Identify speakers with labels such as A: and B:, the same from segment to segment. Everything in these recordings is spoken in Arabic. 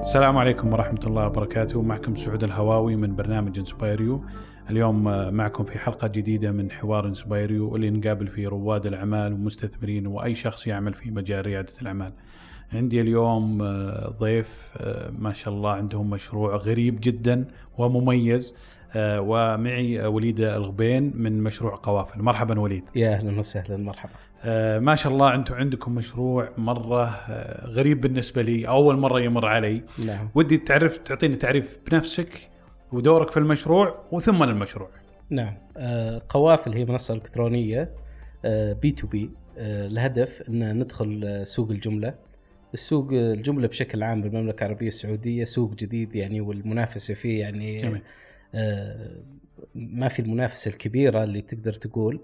A: السلام عليكم ورحمة الله وبركاته. معكم سعود الهواوي من برنامج inspireU. اليوم معكم في حلقة جديدة من حوار inspireU واللي نقابل فيه رواد الأعمال ومستثمرين وأي شخص يعمل في مجال ريادة الأعمال. عندي اليوم ضيف ما شاء الله عندهم مشروع غريب جدا ومميز. ومعي وليد الغبين من مشروع قوافل. مرحبا وليد.
B: يا أهلا وسهلا مرحبا.
A: ما شاء الله أنتم عندكم مشروع مرة غريب بالنسبة لي أول مرة يمر علي.
B: نعم.
A: ودي تعرف تعطيني تعريف بنفسك ودورك في المشروع وثم المشروع.
B: نعم. آه قوافل هي منصة إلكترونية آه B2B. آه الهدف إن ندخل سوق الجملة. السوق الجملة بشكل عام بالمملكة العربية السعودية سوق جديد يعني والمنافسة فيه يعني
A: جميل.
B: آه ما في المنافسة الكبيرة اللي تقدر تقول.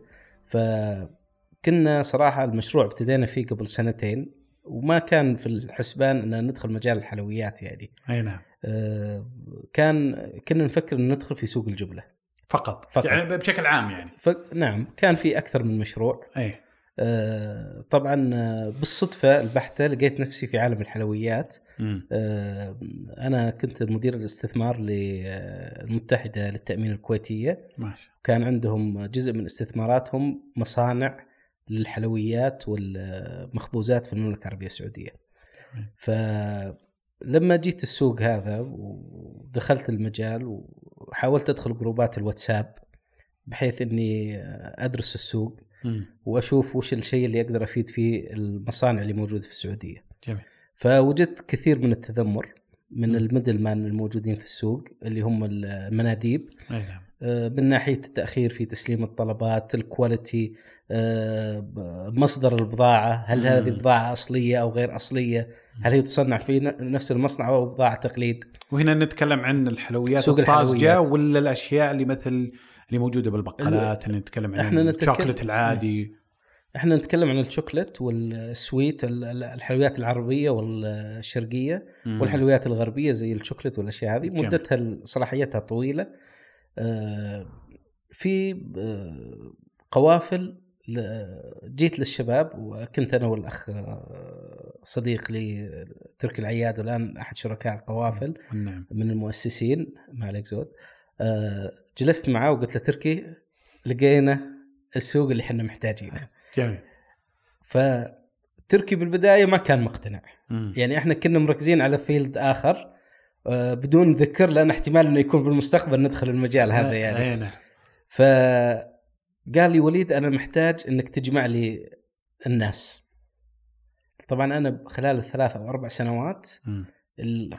B: فكنا صراحة المشروع ابتدينا فيه قبل سنتين وما كان في الحسبان ان ندخل مجال الحلويات يعني.
A: أي نعم.
B: آه كان كنا نفكر ان ندخل في سوق الجمله
A: فقط,
B: فقط.
A: يعني بشكل عام يعني.
B: ف... نعم كان في أكثر من مشروع.
A: أي.
B: آه طبعا بالصدفة البحتة لقيت نفسي في عالم الحلويات. آه أنا كنت مدير الاستثمار للمتحده للتأمين الكويتية.
A: ماشي
B: كان عندهم جزء من استثماراتهم مصانع للحلويات والمخبوزات في المملكة العربية السعودية. فلما جيت السوق هذا ودخلت المجال وحاولت أدخل group ات الواتساب بحيث إني أدرس السوق. وأشوف وش الشيء اللي أقدر أفيد فيه المصانع اللي موجودة في السعودية.
A: جميل.
B: فوجدت كثير من التذمر من.
A: ال
B: middle man الموجودين في السوق اللي هم المناديب. آه، من ناحية التأخير في تسليم الطلبات، ال quality، آه، مصدر البضاعة، هل. هذه بضاعة أصلية أو غير أصلية؟ هل هي تصنع في نفس المصنع أو بضاعة تقليد؟
A: وهنا نتكلم عن الحلويات
B: سوق
A: الطازجة
B: الحلويات.
A: ولا الأشياء اللي مثل اللي موجودة بالبقالات اللي نتكلم عن
B: إحنا نتكلم-
A: الشوكلت العادي
B: إحنا نتكلم عن الشوكلت والسويت ال- ال- الحلويات العربية والشرقية
A: مم.
B: والحلويات الغربية زي الشوكلت والأشياء هذه. مدتها صلاحيتها طويلة آه، في آه، قوافل جيت للشباب وكنت أنا والأخ آه، صديق لي تركي العياد والآن أحد شركاء القوافل
A: نعم.
B: من المؤسسين ما عليك زود. آه، جلست معاه وقلت له تركي لقينا السوق اللي إحنا محتاجينه.
A: جميل.
B: فتركي بالبداية ما كان مقتنع. يعني إحنا كنا مركزين على فيلد آخر آه، بدون ذكر لأن احتمال إنه يكون بالمستقبل ندخل المجال هذا يعني.
A: نعم.
B: فقال لي وليد أنا محتاج إنك تجمع لي الناس. طبعا أنا خلال الثلاث أو أربع سنوات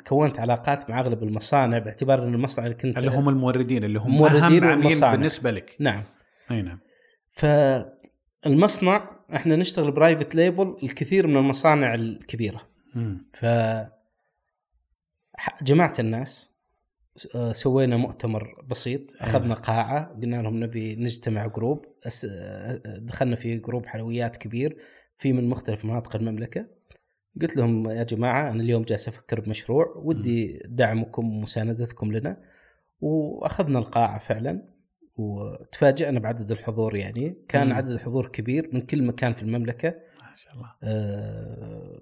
B: كونت علاقات مع أغلب المصانع باعتبار إن المصنع اللي كنت
A: اللي هم الموردين اللي هم
B: موردين
A: أهم عميل. بالنسبة لك.
B: نعم.
A: أي نعم.
B: فالمصنع إحنا نشتغل private label الكثير من المصانع الكبيرة.
A: مم.
B: ف جمعت الناس آه، سوينا مؤتمر بسيط أخذنا قاعة قلنا لهم نبي نجتمع group آه، دخلنا في group حلويات كبير في من مختلف مناطق المملكة. قلت لهم يا جماعة أنا اليوم جالس أفكر بمشروع ودي دعمكم ومساندتكم لنا. وأخذنا القاعة فعلا وتفاجئنا بعدد الحضور يعني. كان
A: مم.
B: عدد الحضور كبير من كل مكان في المملكة.
A: ما شاء الله.
B: آه،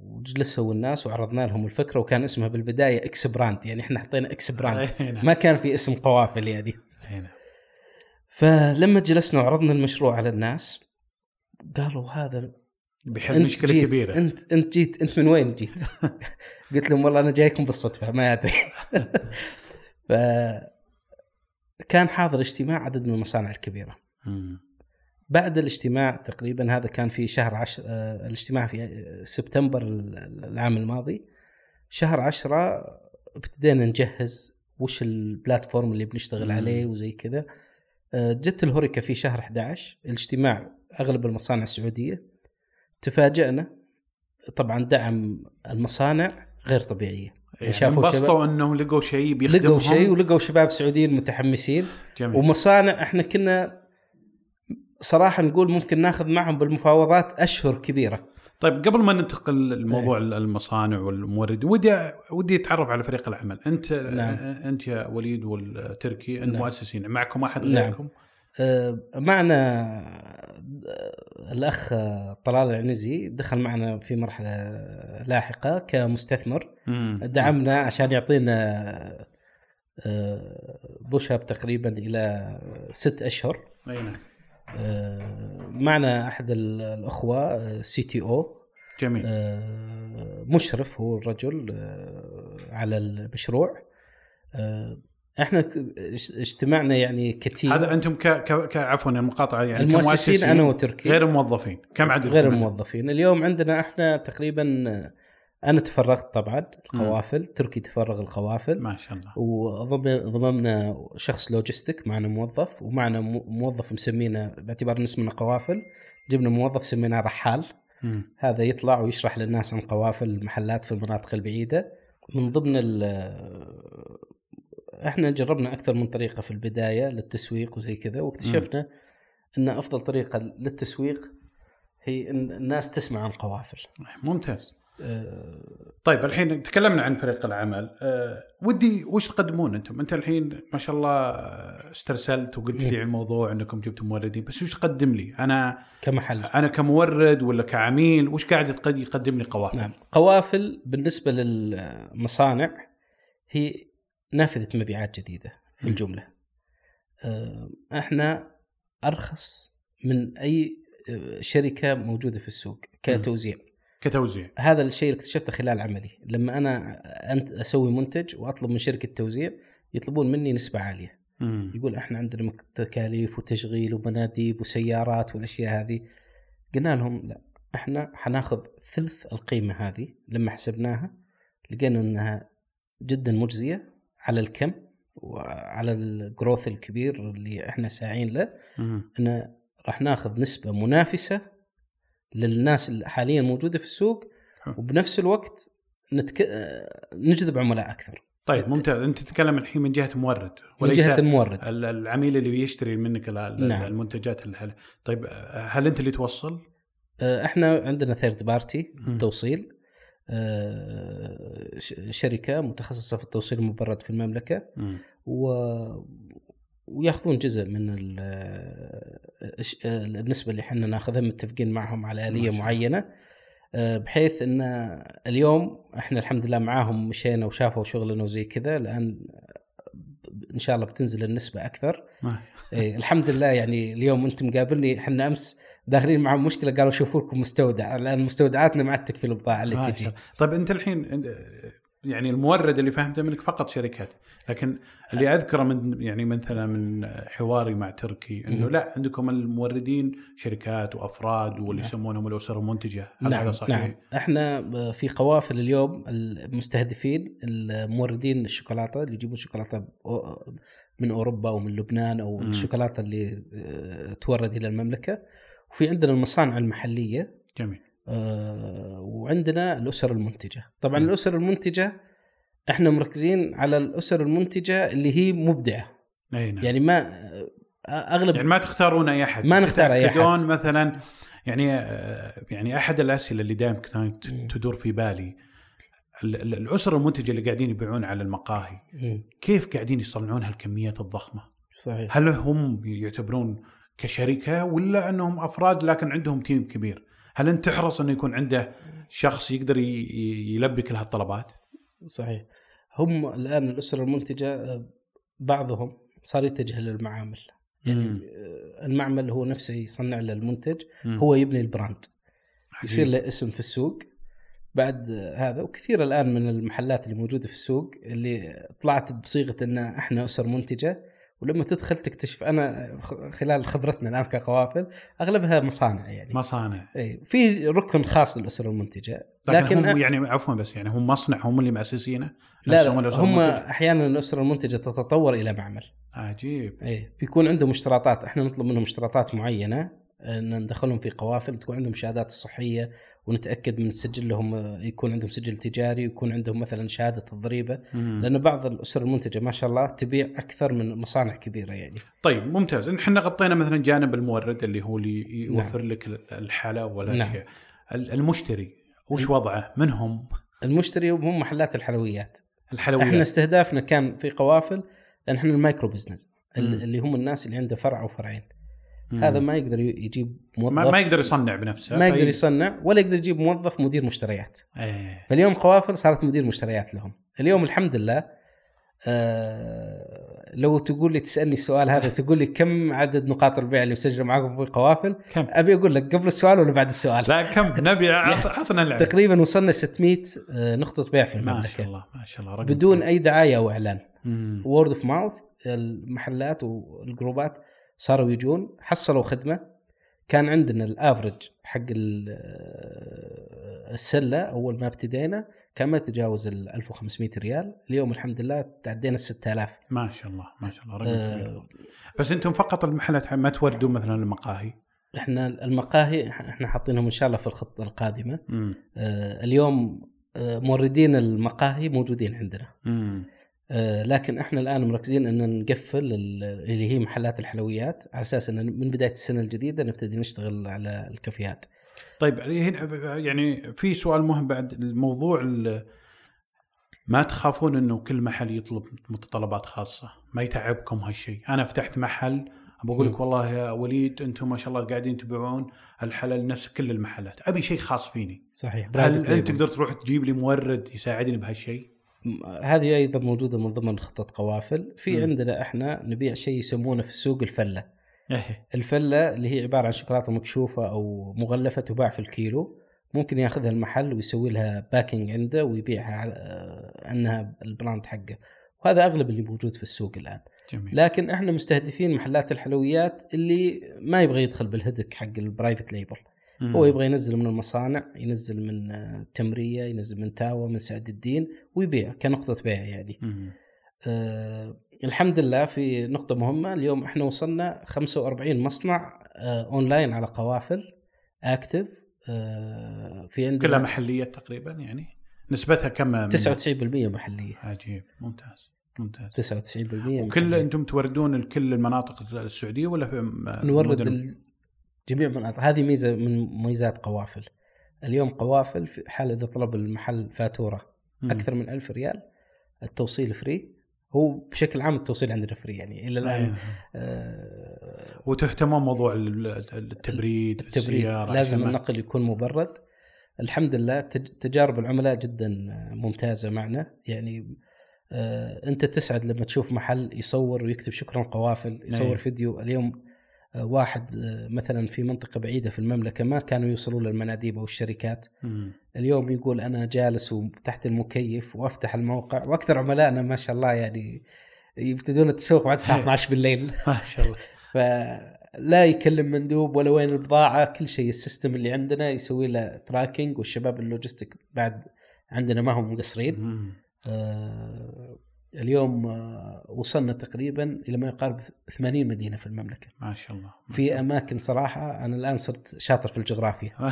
B: وجلسوا الناس وعرضنا لهم الفكرة وكان اسمها بالبداية X Brand يعني إحنا حطينا X
A: Brand. نعم.
B: ما كان في اسم قوافل يعني فلما جلسنا وعرضنا المشروع على الناس قالوا هذا
A: بيحل مشكلة
B: جيت
A: كبيرة.
B: أنت أنت جيت أنت من وين جيت؟ قلت لهم والله أنا جايكم بالصدفة ما أدري. ف كان حاضر اجتماع عدد من المصانع
A: الكبيرة.
B: بعد الاجتماع تقريبا هذا كان في شهر عشر آه، الاجتماع في سبتمبر ال- العام الماضي. شهر عشرة ابتدينا نجهز وش البلاتفورم اللي بنشتغل
A: مم.
B: عليه وزي كذا. آه، جت الهوريكا في شهر 11 الاجتماع أغلب المصانع السعودية. تفاجئنا طبعا دعم المصانع غير طبيعية.
A: يعني
B: شافوا
A: انبسطوا إنهم لقوا شيء بيخدمهم.
B: لقوا شيء ولقوا شباب سعوديين متحمسين.
A: جميل.
B: ومصانع إحنا كنا صراحة نقول ممكن ناخذ معهم بالمفاوضات أشهر كبيرة
A: طيب قبل ما ننتقل لموضوع المصانع والموردين ودي ودي أتعرف على فريق العمل أنت
B: نعم.
A: أنت يا وليد والتركي
B: نعم.
A: المؤسسين معكم أحد
B: نعم.
A: غيركم
B: آه، معنا الأخ طلال العنزي دخل معنا في مرحلة لاحقة كمستثمر
A: مم.
B: دعمنا عشان يعطينا push up تقريبا إلى ست
A: أشهر نعم
B: معنا أحد الأخوة CTO.
A: جميل.
B: آه، مشرف هو الرجل آه، على المشروع. إحنا اجتمعنا يعني كتير
A: هذا أنتم ك... ك... ك... عفوا المقاطعة يعني
B: المؤسسين أنا وتركي.
A: غير الموظفين. كم عدد
B: غير الموظفين. اليوم عندنا إحنا تقريبا أنا تفرغت طبعا القوافل تركي تفرغ القوافل.
A: ما شاء الله.
B: وضممنا شخص لوجيستيك معنا موظف ومعنا موظف مسمينه باعتبار اسمنا قوافل. جبنا موظف سميناه رحال.
A: مم.
B: هذا يطلع ويشرح للناس عن قوافل المحلات في المناطق البعيدة. من ضمن إحنا جربنا أكثر من طريقة في البداية للتسويق وزي كذا واكتشفنا إن أفضل طريقة للتسويق هي إن الناس تسمع عن قوافل.
A: ممتاز. طيب الحين تكلمنا عن فريق العمل أه ودي وش تقدمون أنتم؟ انت الحين ما شاء الله استرسلت وقلت لي عن الموضوع انكم جبتوا موردين بس وش تقدم لي؟ أنا
B: كمحل
A: أنا كمورد ولا كعميل وش قاعد يقدم لي قوافل؟
B: نعم قوافل بالنسبة للمصانع هي نافذة مبيعات جديدة في الجملة. إحنا أرخص من أي شركة موجودة في السوق كتوزيع.
A: كتوزيع.
B: هذا الشيء اللي اكتشفته خلال عملي. لما أنا أنت أسوي منتج وأطلب من شركة توزيع يطلبون مني نسبة عالية.
A: مم.
B: يقول إحنا عندنا تكاليف وتشغيل ومناديب وسيارات والأشياء هذه. قلنا لهم لا إحنا حناخذ ثلث القيمة هذه لما حسبناها لقينا إنها جدا مجزية على الكم وعلى الجروث الكبير اللي إحنا ساعين له. إن راح ناخذ نسبة منافسة للناس اللي حاليا موجودة في السوق وبنفس الوقت نتك... نجذب عملاء أكثر.
A: طيب ممتاز. أنت تتكلم الحين من جهة المورد
B: من جهة المورد.
A: العميل اللي بيشتري منك
B: نعم.
A: المنتجات اللي طيب هل أنت اللي توصل؟
B: إحنا عندنا third party توصيل شركة متخصصة في التوصيل المبرد في المملكة و وياخذون جزء من النسبة اللي إحنا ناخذها متفقين معهم على آلية معينة آه، بحيث إن اليوم إحنا الحمد لله معاهم مشينا وشافوا شغلنا وزي كذا الان إن شاء الله بتنزل النسبة أكثر. إيه الحمد لله يعني اليوم انت مقابلني إحنا أمس داخلين معهم مشكلة قالوا شوفوا لكم مستودع الان مستودعاتنا ما عاد تكفي البضاعة اللي تجي.
A: طيب أنت الحين يعني المورد اللي فهمته منك فقط شركات. لكن اللي أذكره من يعني مثلا من حواري مع تركي إنه لا عندكم الموردين شركات وأفراد واللي نعم. يسمونهم الاسر المنتجة. هل
B: نعم
A: هذا صحيح؟
B: نعم. إحنا في قوافل اليوم المستهدفين الموردين الشوكولاتة اللي يجيبون شوكولاتة من أوروبا أو من لبنان أو الشوكولاتة اللي تورد إلى المملكة. وفي عندنا المصانع المحلية.
A: جميل.
B: وعندنا الأسر المنتجة طبعا م. الأسر المنتجة إحنا مركزين على الأسر المنتجة اللي هي مبدعة
A: أي نعم.
B: يعني ما أغلب
A: يعني ما تختارون أي أحد
B: ما نختار أي أحد
A: مثلا يعني آه، يعني أحد الأسئلة اللي دائما كانت تدور في بالي الأسر المنتجة اللي قاعدين يبيعون على المقاهي كيف قاعدين يصنعون هالكميات الضخمة؟
B: صحيح
A: هل هم يعتبرون كشركة ولا أنهم أفراد لكن عندهم team كبير؟ هل أنت تحرص أنه يكون عنده شخص يقدر يلبي كل هالطلبات؟
B: صحيح هم الآن الأسرة المنتجة بعضهم صار يتجه للمعامل يعني مم. المعمل هو نفسه يصنع له المنتج مم. هو يبني ال brand يصير له اسم في السوق بعد هذا وكثير الآن من المحلات اللي موجودة في السوق اللي طلعت بصيغة إن إحنا أسر منتجة ولما تدخل تكتشف أنا خلال خبرتنا الآن كقوافل أغلبها مصانع يعني.
A: مصانع.
B: إي في ركن خاص للاسر المنتجة
A: لكن, لكن هم يعني عفوا بس يعني هم مصنع هم اللي مؤسسينه
B: لا, لا هم أحيانا الأسرة المنتجة تتطور إلى معمل.
A: عجيب.
B: إي بيكون عندهم اشتراطات إحنا نطلب منهم اشتراطات معينة أن ندخلهم في قوافل تكون عندهم الشهادات الصحيه ونتأكد من سجلهم يكون عندهم سجل تجاري ويكون عندهم مثلا شهادة الضريبه لأن بعض الأسر المنتجة ما شاء الله تبيع أكثر من مصانع كبيرة يعني.
A: طيب ممتاز إحنا غطينا مثلا جانب المورد اللي هو اللي يوفر نعم. لك الحلا والاشياء. نعم. المشتري وش نعم. وضعه؟ من هم؟
B: المشتري هم محلات الحلويات.
A: الحلويات
B: إحنا استهدافنا كان في قوافل لأن إحنا ال
A: micro business.
B: اللي هم الناس اللي عنده فرع أو فرعين
A: مم.
B: هذا ما يقدر يجيب موظف
A: ما, ما يقدر يصنع بنفسه
B: ما يقدر
A: في-
B: يصنع ولا يقدر يجيب موظف مدير مشتريات
A: إيه.
B: فاليوم قوافل صارت مدير مشتريات لهم اليوم الحمد لله آه لو تقول لي تسألني السؤال هذا تقول لي كم عدد نقاط البيع اللي يسجل معاكم في قوافل
A: كم؟
B: أبي أقول لك قبل السؤال ولا بعد السؤال
A: لا كم نبي عط- عطنا اللعبة
B: تقريبا وصلنا 600 آه، نقطة بيع في
A: ما شاء
B: المملكه
A: الله ما شاء الله رقم
B: بدون.
A: أي
B: دعاية أو إعلان. word
A: of
B: mouth المحلات وال group ات صاروا يجون حصلوا خدمة كان عندنا ال average حق ال- السلة أول ما ابتدينا كان ما يتجاوز ال 1500 ريال اليوم الحمد لله تعدينا ال 6000
A: ما شاء الله ما شاء الله رقم
B: آه.
A: بس أنتم فقط المحلات ما توردوا مثلا المقاهي
B: إحنا المقاهي إحنا حاطينهم إن شاء الله في الخطة
A: القادمة.
B: آه، اليوم آه، موردين المقاهي موجودين عندنا
A: مم.
B: آه، لكن إحنا الآن مركزين إن نقفل ال- اللي هي محلات الحلويات على أساس إن من بداية السنة الجديدة نبتدي نشتغل على الكافيهات.
A: طيب هنا يعني في سؤال مهم بعد الموضوع ال- ما تخافون إنه كل محل يطلب متطلبات خاصة؟ ما يتعبكم هالشيء؟ أنا فتحت محل بقول لك. والله يا وليد أنتم ما شاء الله قاعدين تبيعون الحلل نفس كل المحلات. أبي شيء خاص فيني.
B: صحيح
A: هل أنت تقدر تروح تجيب لي مورد يساعدني بهالشيء؟
B: هذه أيضا موجودة من ضمن خطه قوافل، في
A: مم.
B: عندنا إحنا نبيع شيء يسمونه في السوق الفلة.
A: إيه.
B: الفلة اللي هي عبارة عن شوكولاتة مكشوفة أو مغلفة تباع في الكيلو. ممكن ياخذها المحل ويسوي لها packing عنده ويبيعها على آه، أنها ال brand حقه. وهذا أغلب اللي موجود في السوق الآن.
A: جميل.
B: لكن إحنا مستهدفين محلات الحلويات اللي ما يبغى يدخل بال headache حق ال private label
A: مم.
B: هو يبغى ينزل من المصانع ينزل من آه، تمريه ينزل من تاوى من سعد الدين ويبيع كنقطة بيع يعني.
A: مم.
B: آه الحمد لله في نقطة مهمة. اليوم إحنا وصلنا 45 مصنع آه أونلاين على قوافل أكتف آه في عندنا
A: كلها محليات تقريبا يعني. نسبتها كم من-
B: 99% محلية.
A: عجيب. ممتاز. ممتاز.
B: 99%
A: وكل
B: محلية.
A: أنتم توردون لكل المناطق السعودية ولا في
B: نورد جميع مناطق هذه ميزة من مميزات قوافل. اليوم قوافل في حال إذا طلب المحل فاتورة
A: مم.
B: أكثر من 1000 ريال التوصيل free هو بشكل عام التوصيل عندنا free يعني. إلى الآن
A: أيوة.
B: آه
A: وتهتمون موضوع ال- ال- التبريد في
B: التبريد.
A: السيارة
B: لازم النقل يكون مبرد. الحمد لله تج- تجارب العملاء جدا ممتازة معنا. يعني آه أنت تسعد لما تشوف محل يصور ويكتب شكرا قوافل يصور
A: أيوة.
B: فيديو. اليوم آه واحد آه مثلا في منطقة بعيدة في المملكة ما كانوا يوصلوا للمناديب أو الشركات
A: مم.
B: اليوم يقول أنا جالس تحت المكيف وأفتح الموقع وأكثر عملائنا ما شاء الله يعني يبتدون التسوق بعد الساعة
A: أيوة.
B: 12 بالليل
A: ما شاء الله
B: فلا يكلم مندوب ولا وين البضاعة كل شيء ال system اللي عندنا يسوي له tracking والشباب ال logistic بعد عندنا ما هم مقصرين. آه اليوم آه وصلنا تقريبا إلى ما يقارب 80 مدينة في المملكة.
A: ما شاء الله
B: في أماكن صراحة أنا الآن صرت شاطر في الجغرافيا.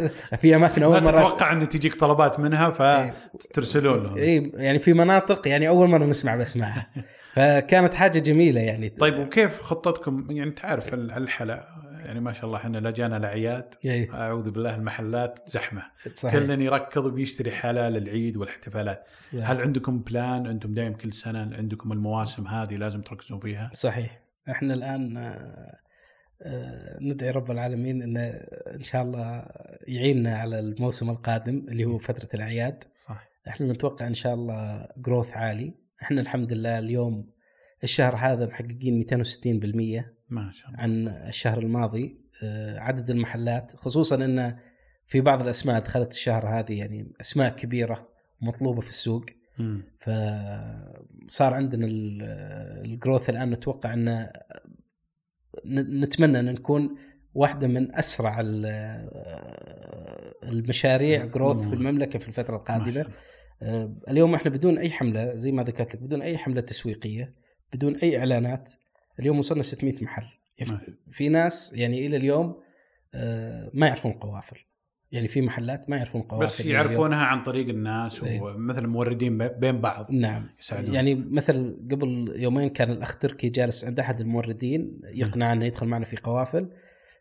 B: في أماكن أول
A: ما
B: مرة
A: تتوقع إن تجيك طلبات منها فترسلون لهم.
B: اي يعني في مناطق يعني أول مرة نسمع بأسمائها. فكانت حاجة جميلة يعني.
A: طيب وكيف خطتكم؟ يعني تعرف ال- الحلا يعني ما شاء الله إحنا لا جانا الأعياد.
B: إيه،
A: أعوذ بالله المحلات زحمة.
B: صحيح.
A: كل يركض وبيشتري حلا للعيد والاحتفالات. هل عندكم بلان أنتم دايم كل سنة عندكم المواسم هذه لازم تركزون فيها؟
B: صحيح. إحنا الآن آه، آه، ندعي رب العالمين إن إن شاء الله يعيننا على الموسم القادم اللي هو فترة الأعياد.
A: صح.
B: إحنا نتوقع إن شاء الله جروث عالي. إحنا الحمد لله اليوم الشهر هذا محققين 260%
A: ما شاء الله.
B: عن الشهر الماضي آه، عدد المحلات خصوصا إن في بعض الأسماء دخلت الشهر هذه يعني أسماء كبيرة مطلوبه في السوق. فصار عندنا ال- الجروث الآن نتوقع إن ن- نتمنى إن نكون واحدة من أسرع ال- المشاريع جروث في المملكة في
A: الفترة القادمة.
B: آه، اليوم إحنا بدون أي حملة زي ما ذكرت لك بدون أي حملة تسويقية بدون أي إعلانات اليوم وصلنا 600 محل. في ناس يعني إلى اليوم آه، ما يعرفون قوافل. يعني في محلات ما يعرفون قوافل
A: بس. يعرفونها عن طريق الناس
B: إيه.
A: ومثل موردين بي- بين بعض.
B: نعم.
A: يساعدون.
B: يعني مثل قبل يومين كان الأخ تركي جالس عند أحد الموردين يقنع انه يدخل معنا في قوافل.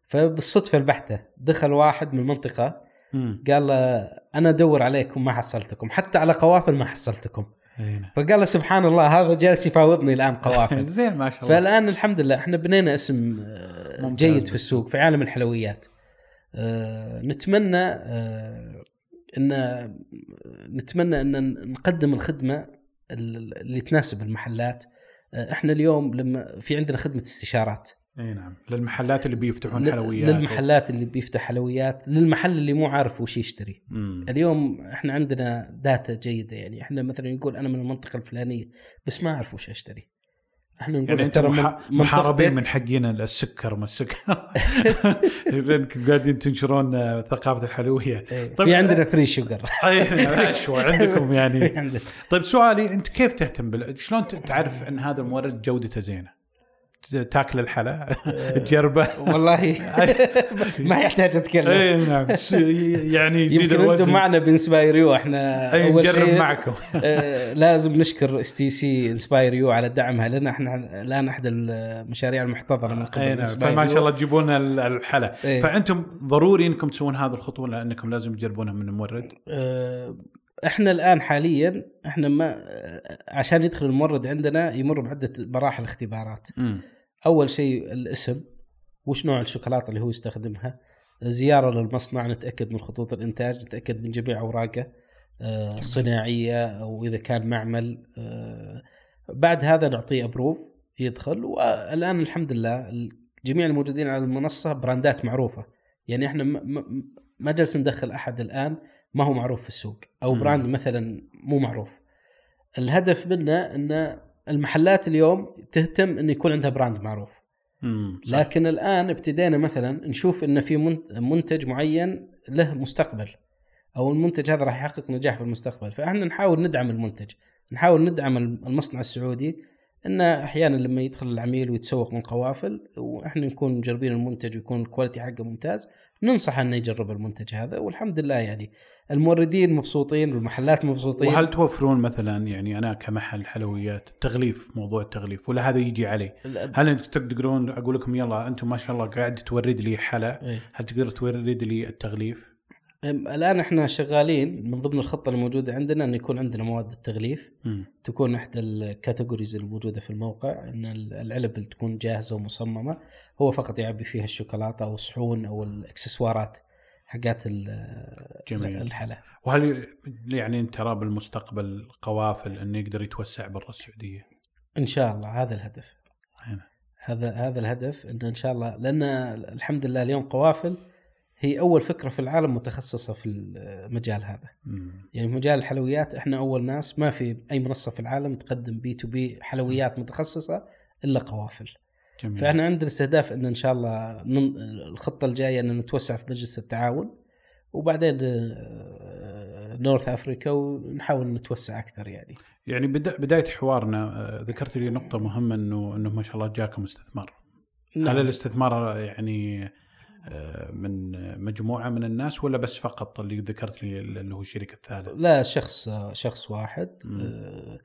B: فبالصدفة البحتة دخل واحد من
A: المنطقة.
B: قال أنا أدور عليكم ما حصلتكم. حتى على قوافل ما حصلتكم. فقال له سبحان الله هذا جالس يفاوضني الآن قوافل
A: زين ما شاء الله.
B: فالآن الحمد لله إحنا بنينا اسم آه، جيد في السوق في عالم الحلويات. آه، نتمنى آه، إن نتمنى إن نقدم الخدمة اللي تناسب المحلات. إحنا اليوم لما في عندنا خدمة استشارات.
A: إي نعم. للمحلات اللي بيفتحون
B: ل-
A: حلويات
B: للمحلات اللي بيفتح حلويات للمحل اللي مو عارف وش يشتري.
A: مم.
B: اليوم إحنا عندنا داتا جيدة يعني إحنا مثلا يقول أنا من المنطقة الفلانية بس ما أعرف وش أشتري. إحنا نقول
A: يعني انت
B: ترى
A: مح...
B: من-
A: محاربين من حقين السكر ما السكر. لانكم قاعدين تنشرون ثقافة الحلويات
B: إيه،
A: طيب،
B: في عندنا free
A: sugar إي عندكم يعني. طيب سؤالي أنت كيف تهتم بال... شلون تعرف إن هذا المورد جودته زينة؟ تاكل الحلا تجربه.
B: والله. ما يحتاج أتكلم.
A: اي نعم. يعني يزيد
B: يمكن أنتم
A: الوزن.
B: معنا ب inspireU إحنا
A: اي نجرب معكم.
B: آه، لازم نشكر stc inspireU على دعمها لنا. إحنا الان احد المشاريع المحتضنه من قبل
A: اي نعم. فما. شاء الله تجيبون ال- الحلا.
B: إيه.
A: فأنتم ضروري إنكم تسوون هذه الخطوة لأنكم لازم تجربونها من المورد.
B: إحنا الآن حاليا إحنا ما عشان يدخل المورد عندنا يمر بعدة مراحل اختبارات.
A: امم
B: أول شيء الاسم وش نوع الشوكولاتة اللي هو يستخدمها؟ زيارة للمصنع نتأكد من خطوط الإنتاج نتأكد من جميع أوراقه آه، الصناعيه أو إذا كان معمل آه، بعد هذا نعطيه approve يدخل. والآن الحمد لله جميع الموجودين على المنصة براندات معروفة. يعني إحنا ما جالس ندخل أحد الآن ما هو معروف في السوق.
A: أو.
B: brand مثلا مو معروف. الهدف منه ان المحلات اليوم تهتم انه يكون عندها brand معروف
A: صح.
B: لكن الآن ابتدينا مثلا نشوف إن في منت- منتج معين له مستقبل أو المنتج هذا راح يحقق نجاح في المستقبل فإحنا نحاول ندعم المنتج نحاول ندعم المصنع السعودي إن أحيانا لما يدخل العميل ويتسوق من قوافل وإحنا نكون مجربين المنتج ويكون الكواليتي حقه ممتاز ننصح إنه يجرب المنتج هذا والحمد لله يعني الموردين مبسوطين والمحلات مبسوطين
A: وهل توفرون مثلا يعني أنا كمحل حلويات تغليف موضوع التغليف ولا هذا يجي عليه؟ هل أنتم تقدرون أقول لكم يلا أنتم ما شاء الله قاعد تورد لي حلا
B: إيه.
A: هل تقدر تورد لي التغليف؟
B: الآن إحنا شغالين من ضمن الخطة الموجوده عندنا إن يكون عندنا مواد التغليف
A: مم.
B: تكون إحدى الكاتيجوريز الموجودة في الموقع إن العلب اللي تكون جاهزة ومصممة هو فقط يعبي فيها الشوكولاتة أو الصحون أو الإكسسوارات حقات
A: جميل.
B: الحلا
A: وهل يعني أنت ترى بالمستقبل قوافل انه يقدر يتوسع برا السعودية؟
B: إن شاء الله هذا الهدف
A: هنا.
B: هذا هذا الهدف ان إن شاء الله لأن الحمد لله اليوم قوافل هي أول فكرة في العالم متخصصة في المجال هذا.
A: مم.
B: يعني في مجال الحلويات إحنا أول ناس ما في أي منصة في العالم تقدم B to B حلويات متخصصة إلا قوافل.
A: جميل.
B: فإحنا عندنا استهداف إن إن شاء الله نن... الخطة الجاية إن نتوسع في مجلس التعاون وبعدين آه، North Africa ونحاول نتوسع أكثر يعني.
A: يعني بدا بداية حوارنا آه، ذكرت لي نقطة مهمة انه إنه ما شاء الله جاكم استثمار هل
B: نعم.
A: الاستثمار يعني آه، من مجموعة من الناس ولا بس فقط اللي ذكرت لي اللي هو الشريك الثالث؟
B: لا شخص شخص واحد
A: مم.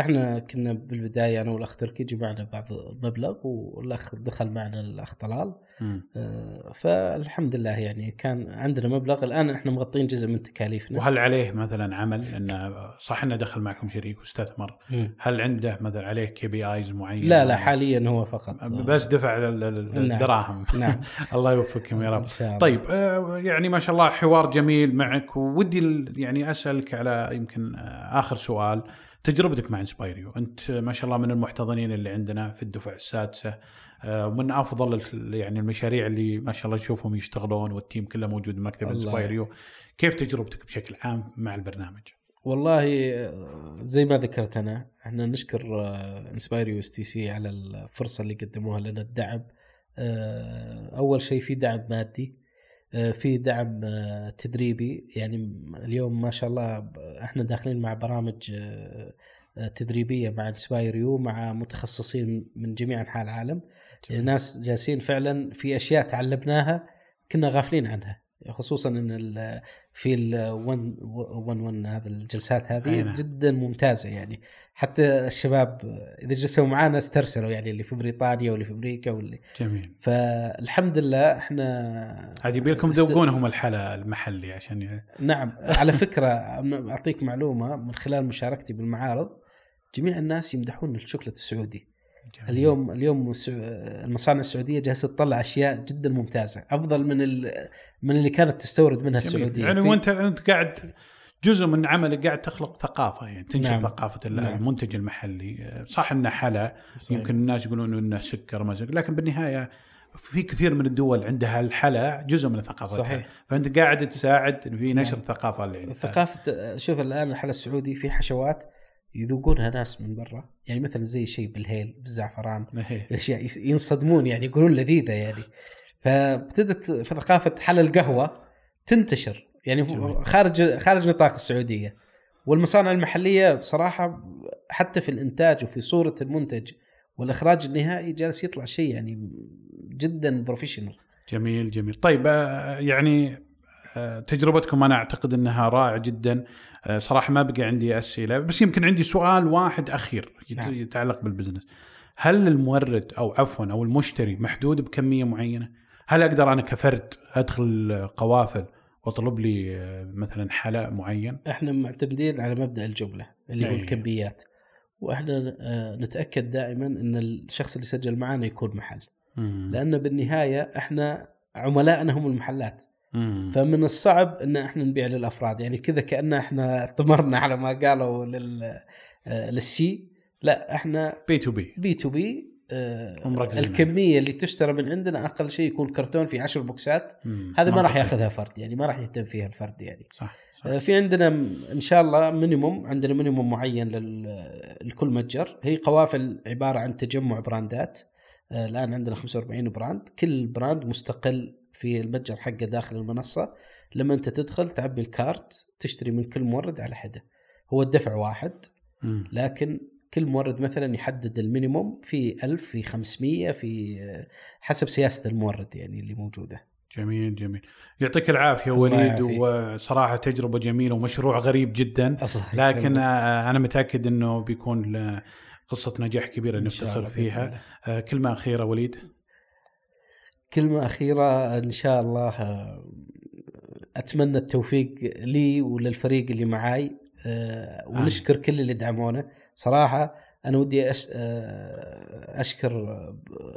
B: إحنا كنا بالبداية أنا والاخ تركي جمعنا بعض مبلغ والأخ دخل معنا الاخ طلال. آه، فالحمد لله يعني كان عندنا مبلغ. الآن إحنا مغطين جزء من تكاليفنا.
A: وهل عليه مثلا عمل؟ انه صح إنه دخل معكم شريك واستثمر
B: مم.
A: هل عنده مثلا عليه KPIs معين؟
B: لا لا حاليا هو فقط.
A: بس دفع
B: نعم.
A: الدراهم.
B: نعم.
A: الله يوفقكم يا رب.
B: إن شاء الله.
A: طيب آه، يعني ما شاء الله حوار جميل معك. ودي يعني أسألك على يمكن آه، آخر سؤال. تجربتك مع inspireU أنت ما شاء الله من المحتضنين اللي عندنا في الدفعه السادسة. آه، ومن أفضل ال- يعني المشاريع اللي ما شاء الله نشوفهم يشتغلون وال team كله موجود بمكتب inspireU كيف تجربتك بشكل عام مع البرنامج؟
B: والله آه، زي ما ذكرت أنا إحنا نشكر inspire stc على الفرصة اللي قدموها لنا الدعم. آه، أول شيء في دعم مادي. آه، في دعم آه، تدريبي. يعني اليوم ما شاء الله إحنا داخلين مع برامج آه، آه، تدريبية مع inspire مع متخصصين من جميع أنحاء العالم. يعني ناس جالسين فعلا في أشياء تعلمناها كنا غافلين عنها خصوصا إن ال- في ال 1 1 1 هذا الجلسات هذه
A: نعم.
B: جدا ممتازة يعني. حتى الشباب إذا جلسوا معانا استرسلوا يعني اللي في بريطانيا واللي في أمريكا واللي.
A: جميل.
B: فالحمد لله إحنا
A: عاد يبي لكم
B: است-
A: تذوقونهم الحلا المحلي عشان ي-
B: نعم. على فكرة أعطيك معلومة من خلال مشاركتي بالمعارض جميع الناس يمدحون الشوكولاته السعودي.
A: جميل.
B: اليوم اليوم المصانع السعودية جالسة تطلع أشياء جدا ممتازة أفضل من من اللي كانت تستورد منها
A: جميل.
B: السعودية
A: يعني وأنت أنت قاعد جزء من عملك قاعد تخلق ثقافة يعني تنشر
B: نعم.
A: ثقافة
B: نعم.
A: المنتج المحلي صح إنه حلا. يمكن الناس يقولون إنه سكر ما سكر لكن بالنهاية في كثير من الدول عندها الحلا جزء من ثقافتها
B: صحيح.
A: فأنت قاعد تساعد في نشر
B: نعم.
A: الثقافة اللي عندها
B: ثقافة شوف الآن الحلا السعودي في حشوات يذوقونها ناس من برا. يعني مثلا زي شيء بالهيل بالزعفران. الأشياء ينصدمون يعني يقولون لذيذة يعني. فابتدت في ثقافه حلا القهوة تنتشر. يعني
A: جميل.
B: خارج خارج نطاق السعودية. والمصانع المحلية بصراحة حتى في الإنتاج وفي صورة المنتج والإخراج النهائي جالس يطلع شيء يعني جدا professional
A: جميل جميل. طيب آه، يعني آه، تجربتكم أنا أعتقد إنها رائعة جدا. صراحة ما بقى عندي أسئلة بس يمكن عندي سؤال واحد أخير
B: نعم.
A: يتعلق بال business هل المورد أو عفوا أو المشتري محدود بكمية معينة هل أقدر أنا كفرد أدخل قوافل وأطلب لي آه، مثلا حلاء معين
B: إحنا معتمدين على مبدأ الجملة اللي هو
A: أي.
B: الكميات وإحنا آه، نتأكد دائما إن الشخص اللي سجل معنا يكون محل
A: مم.
B: لأن بالنهاية إحنا عملائنا هم المحلات
A: مم.
B: فمن الصعب إن إحنا نبيع للأفراد. يعني كذا كأن إحنا طمرنا على ما قالوا لل آه، لل C لا إحنا
A: B to B.
B: B to B
A: ومركزين
B: الكمية اللي تشترى من عندنا أقل شيء يكون كرتون في عشر بوكسات.
A: مم.
B: هذا ما راح. ياخذها فرد يعني ما راح يهتم فيها الفرد يعني.
A: صح, صح.
B: آه، في عندنا إن شاء الله minimum عندنا minimum معين لكل متجر. هي قوافل عبارة عن تجمع براندات. آه، الآن عندنا 45 brand. كل brand مستقل في المتجر حقه داخل المنصة لما أنت تدخل تعبي ال cart تشتري من كل مورد على حدة هو الدفع واحد. لكن كل مورد مثلا يحدد المينيموم في 1000 في 500 في آه، حسب سياسة المورد يعني اللي موجودة
A: جميل جميل يعطيك
B: العافية
A: وليد. وصراحة تجربة جميلة ومشروع غريب جدا لكن. آه، أنا متأكد إنه بيكون قصة نجاح
B: كبيرة
A: نفتخر فيها. آه، كلمه اخيره وليد
B: كلمة أخيرة إن شاء الله آه، أتمنى التوفيق لي وللفريق اللي معاي آه، ونشكر كل اللي دعمونا. صراحة أنا ودي أش... آه، أشكر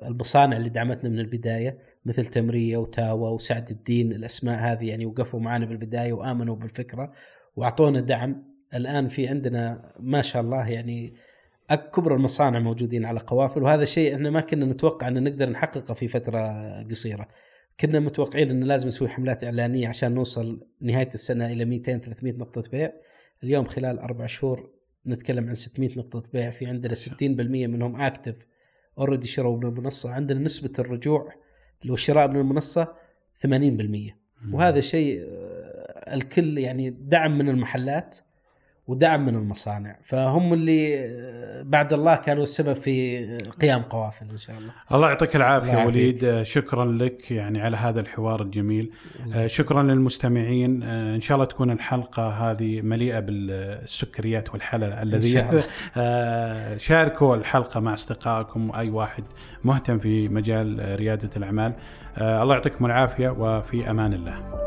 B: المصانع اللي دعمتنا من البداية مثل تمرية وتاوا وسعد الدين الأسماء هذه يعني وقفوا معنا بالبداية وآمنوا بالفكرة وأعطونا دعم. الآن في عندنا ما شاء الله يعني كبر المصانع موجودين على قوافل وهذا شيء إحنا ما كنا نتوقع إن نقدر نحققه في فترة قصيرة. كنا متوقعين ان لازم نسوي حملات إعلانية عشان نوصل نهاية السنة إلى 200 300 نقطة بيع. اليوم خلال أربع شهور نتكلم عن 600 نقطة بيع في عندنا 60% منهم active already شروا من المنصة عندنا نسبة الرجوع لو الشراء من المنصة 80% وهذا شيء آه، الكل يعني دعم من المحلات ودعم من المصانع. فهم اللي بعد الله كانوا السبب في قيام قوافل إن شاء الله.
A: الله يعطيك
B: العافية.
A: وليد. آه، شكرا لك يعني على هذا الحوار الجميل. آه، شكرا للمستمعين. آه، إن شاء الله تكون الحلقة هذه مليئة بالسكريات والحلا الذي شاركوا الحلقة مع أصدقائكم واي واحد مهتم في مجال ريادة الأعمال. الله يعطيكم العافية وفي أمان الله.